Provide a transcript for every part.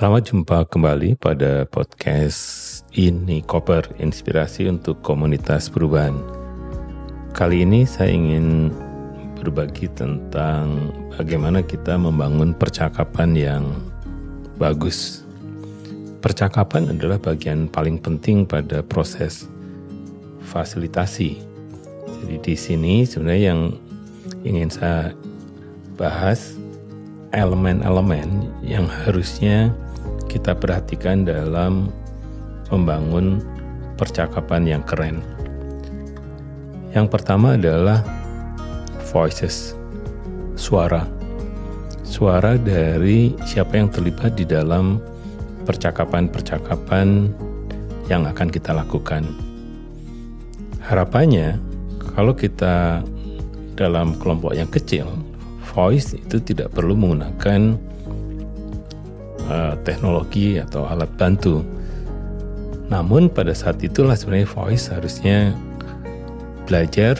Selamat jumpa kembali pada podcast ini Koper Inspirasi untuk Komunitas Perubahan. Kali ini saya ingin berbagi tentang bagaimana kita membangun percakapan yang bagus. Percakapan adalah bagian paling penting pada proses fasilitasi. Jadi di sini sebenarnya yang ingin saya bahas elemen-elemen yang harusnya kita perhatikan dalam membangun percakapan yang keren. Yang pertama adalah voices, suara. Suara dari siapa yang terlibat di dalam percakapan-percakapan yang akan kita lakukan. Harapannya, kalau kita dalam kelompok yang kecil, voice itu tidak perlu menggunakan uh, teknologi atau alat bantu. Namun pada saat itulah sebenarnya voice harusnya belajar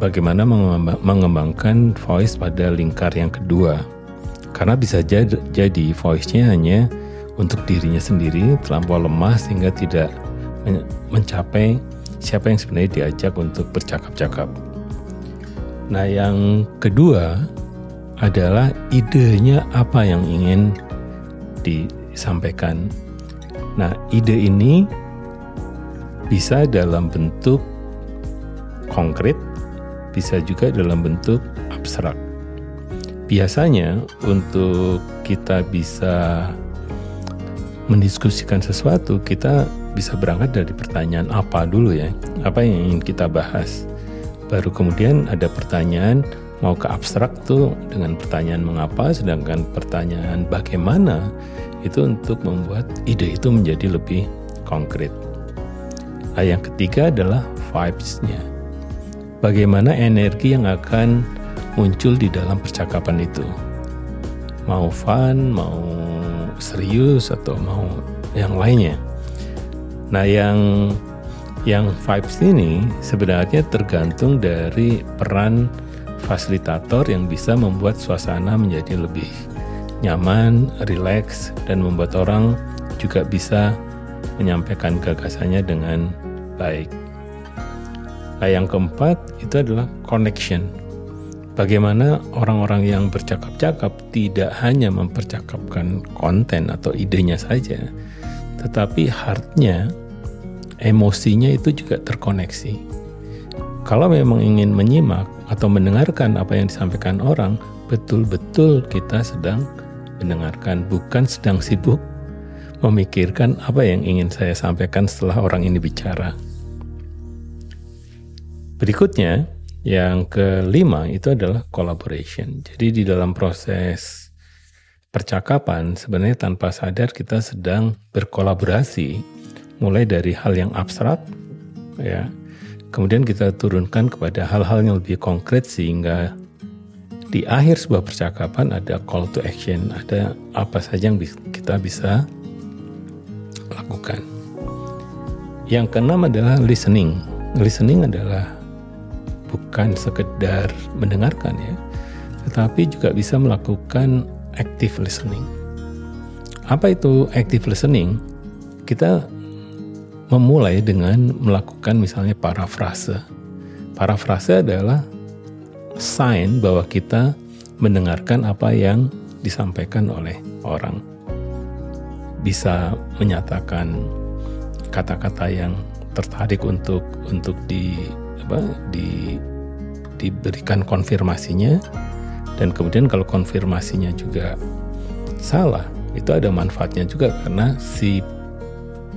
bagaimana mengembangkan voice pada lingkar yang kedua. Karena bisa jadi voice-nya hanya untuk dirinya sendiri terlampau lemah sehingga tidak mencapai siapa yang sebenarnya diajak untuk bercakap-cakap. Nah, yang kedua adalah idenya apa yang ingin disampaikan. Nah, ide ini bisa dalam bentuk konkret, bisa juga dalam bentuk abstrak. Biasanya untuk kita bisa mendiskusikan sesuatu, kita bisa berangkat dari pertanyaan apa dulu ya, apa yang ingin kita bahas. Baru kemudian ada pertanyaan, mau ke abstrak tuh dengan pertanyaan mengapa sedangkan pertanyaan bagaimana itu untuk membuat ide itu menjadi lebih konkret. Nah, yang ketiga adalah vibes-nya. Bagaimana energi yang akan muncul di dalam percakapan itu. Mau fun, mau serius atau mau yang lainnya. Nah, yang yang vibes ini sebenarnya tergantung dari peran fasilitator yang bisa membuat suasana menjadi lebih nyaman, rileks, dan membuat orang juga bisa menyampaikan gagasannya dengan baik. Nah, yang keempat itu adalah connection. Bagaimana orang-orang yang bercakap-cakap tidak hanya mempercakapkan konten atau idenya saja, tetapi heartnya, emosinya itu juga terkoneksi. Kalau memang ingin menyimak, atau mendengarkan apa yang disampaikan orang, betul-betul kita sedang mendengarkan, bukan sedang sibuk memikirkan apa yang ingin saya sampaikan setelah orang ini bicara. Berikutnya, yang kelima itu adalah collaboration. Jadi di dalam proses percakapan sebenarnya tanpa sadar kita sedang berkolaborasi mulai dari hal yang abstrak ya kemudian kita turunkan kepada hal-hal yang lebih konkret sehingga di akhir sebuah percakapan ada call to action, ada apa saja yang kita bisa lakukan. Yang keenam adalah listening. Listening adalah bukan sekedar mendengarkan ya, tetapi juga bisa melakukan active listening. Apa itu active listening? Kita memulai dengan melakukan misalnya parafrase. Parafrase adalah sign bahwa kita mendengarkan apa yang disampaikan oleh orang. Bisa menyatakan kata-kata yang tertarik untuk untuk di apa di diberikan konfirmasinya dan kemudian kalau konfirmasinya juga salah itu ada manfaatnya juga karena si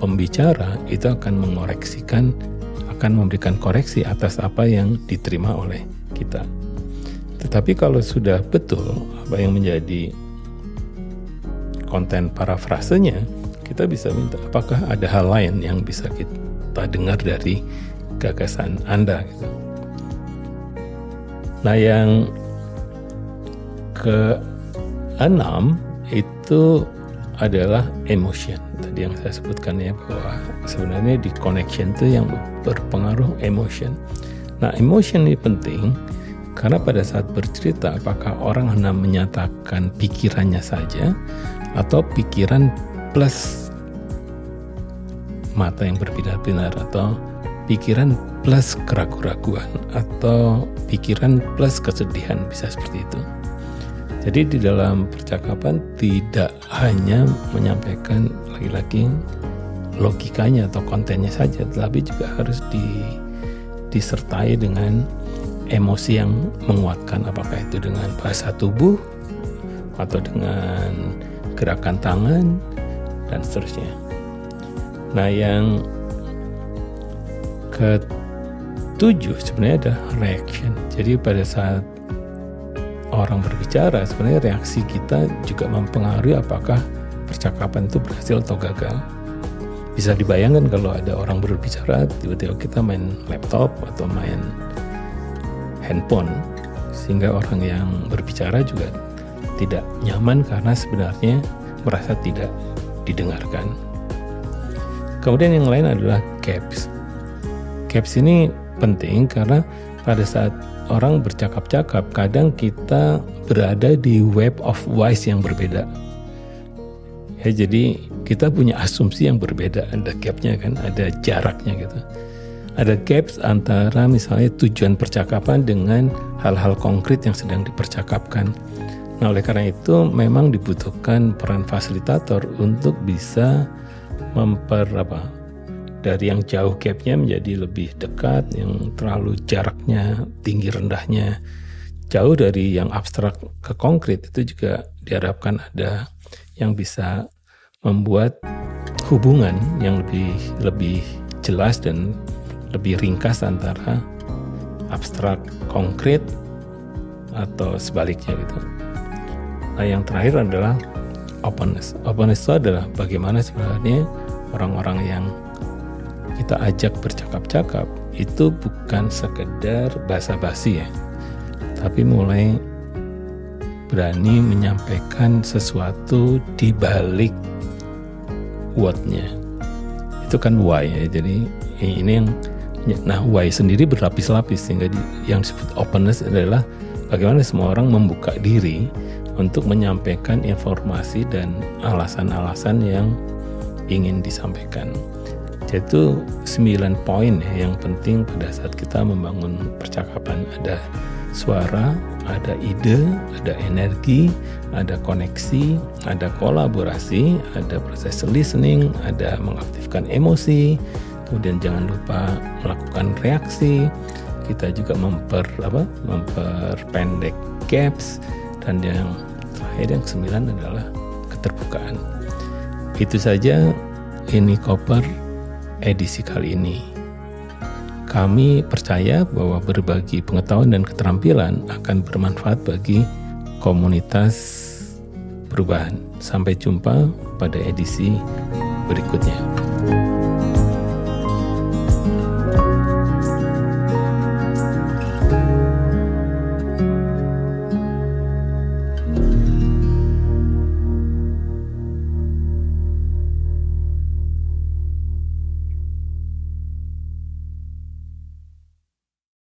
pembicara itu akan mengoreksikan, akan memberikan koreksi atas apa yang diterima oleh kita. Tetapi kalau sudah betul apa yang menjadi konten parafrasenya, kita bisa minta apakah ada hal lain yang bisa kita dengar dari gagasan Anda. Nah, yang ke enam itu adalah emotion. Tadi yang saya sebutkan ya bahwa sebenarnya di connection itu yang berpengaruh emotion. Nah, emotion ini penting karena pada saat bercerita apakah orang hanya menyatakan pikirannya saja atau pikiran plus mata yang berbinar-binar atau pikiran plus keraguan-raguan atau pikiran plus kesedihan bisa seperti itu. Jadi di dalam percakapan tidak hanya menyampaikan lagi-lagi logikanya atau kontennya saja, tetapi juga harus di, disertai dengan emosi yang menguatkan apakah itu dengan bahasa tubuh atau dengan gerakan tangan dan seterusnya. Nah, yang ketujuh sebenarnya ada reaction. Jadi pada saat orang berbicara, sebenarnya reaksi kita juga mempengaruhi apakah percakapan itu berhasil atau gagal. Bisa dibayangkan kalau ada orang berbicara, tiba-tiba kita main laptop atau main handphone, sehingga orang yang berbicara juga tidak nyaman karena sebenarnya merasa tidak didengarkan. Kemudian yang lain adalah gaps. Gaps ini penting karena pada saat orang bercakap-cakap, kadang kita berada di web of voice yang berbeda. Ya, jadi kita punya asumsi yang berbeda, ada gapnya kan, ada jaraknya gitu. Ada gaps antara misalnya tujuan percakapan dengan hal-hal konkret yang sedang dipercakapkan. Nah, oleh karena itu memang dibutuhkan peran fasilitator untuk bisa memper apa dari yang jauh gapnya menjadi lebih dekat, yang terlalu jaraknya tinggi rendahnya jauh dari yang abstrak ke konkret itu juga diharapkan ada yang bisa membuat hubungan yang lebih lebih jelas dan lebih ringkas antara abstrak konkret atau sebaliknya gitu. Nah, yang terakhir adalah openness. Openness itu adalah bagaimana sebenarnya orang-orang yang kita ajak bercakap-cakap itu bukan sekedar basa-basi ya, tapi mulai berani menyampaikan sesuatu di balik what-nya. Itu kan why ya. Jadi ini yang nah why sendiri berlapis-lapis sehingga yang disebut openness adalah bagaimana semua orang membuka diri untuk menyampaikan informasi dan alasan-alasan yang ingin disampaikan. Jadi 9 poin ya yang penting pada saat kita membangun percakapan ada suara, ada ide, ada energi, ada koneksi, ada kolaborasi, ada proses listening, ada mengaktifkan emosi, kemudian jangan lupa melakukan reaksi. Kita juga memper apa? memperpendek gaps dan yang terakhir yang sembilan adalah keterbukaan. Itu saja ini koper edisi kali ini. Kami percaya bahwa berbagi pengetahuan dan keterampilan akan bermanfaat bagi komunitas perubahan. Sampai jumpa pada edisi berikutnya.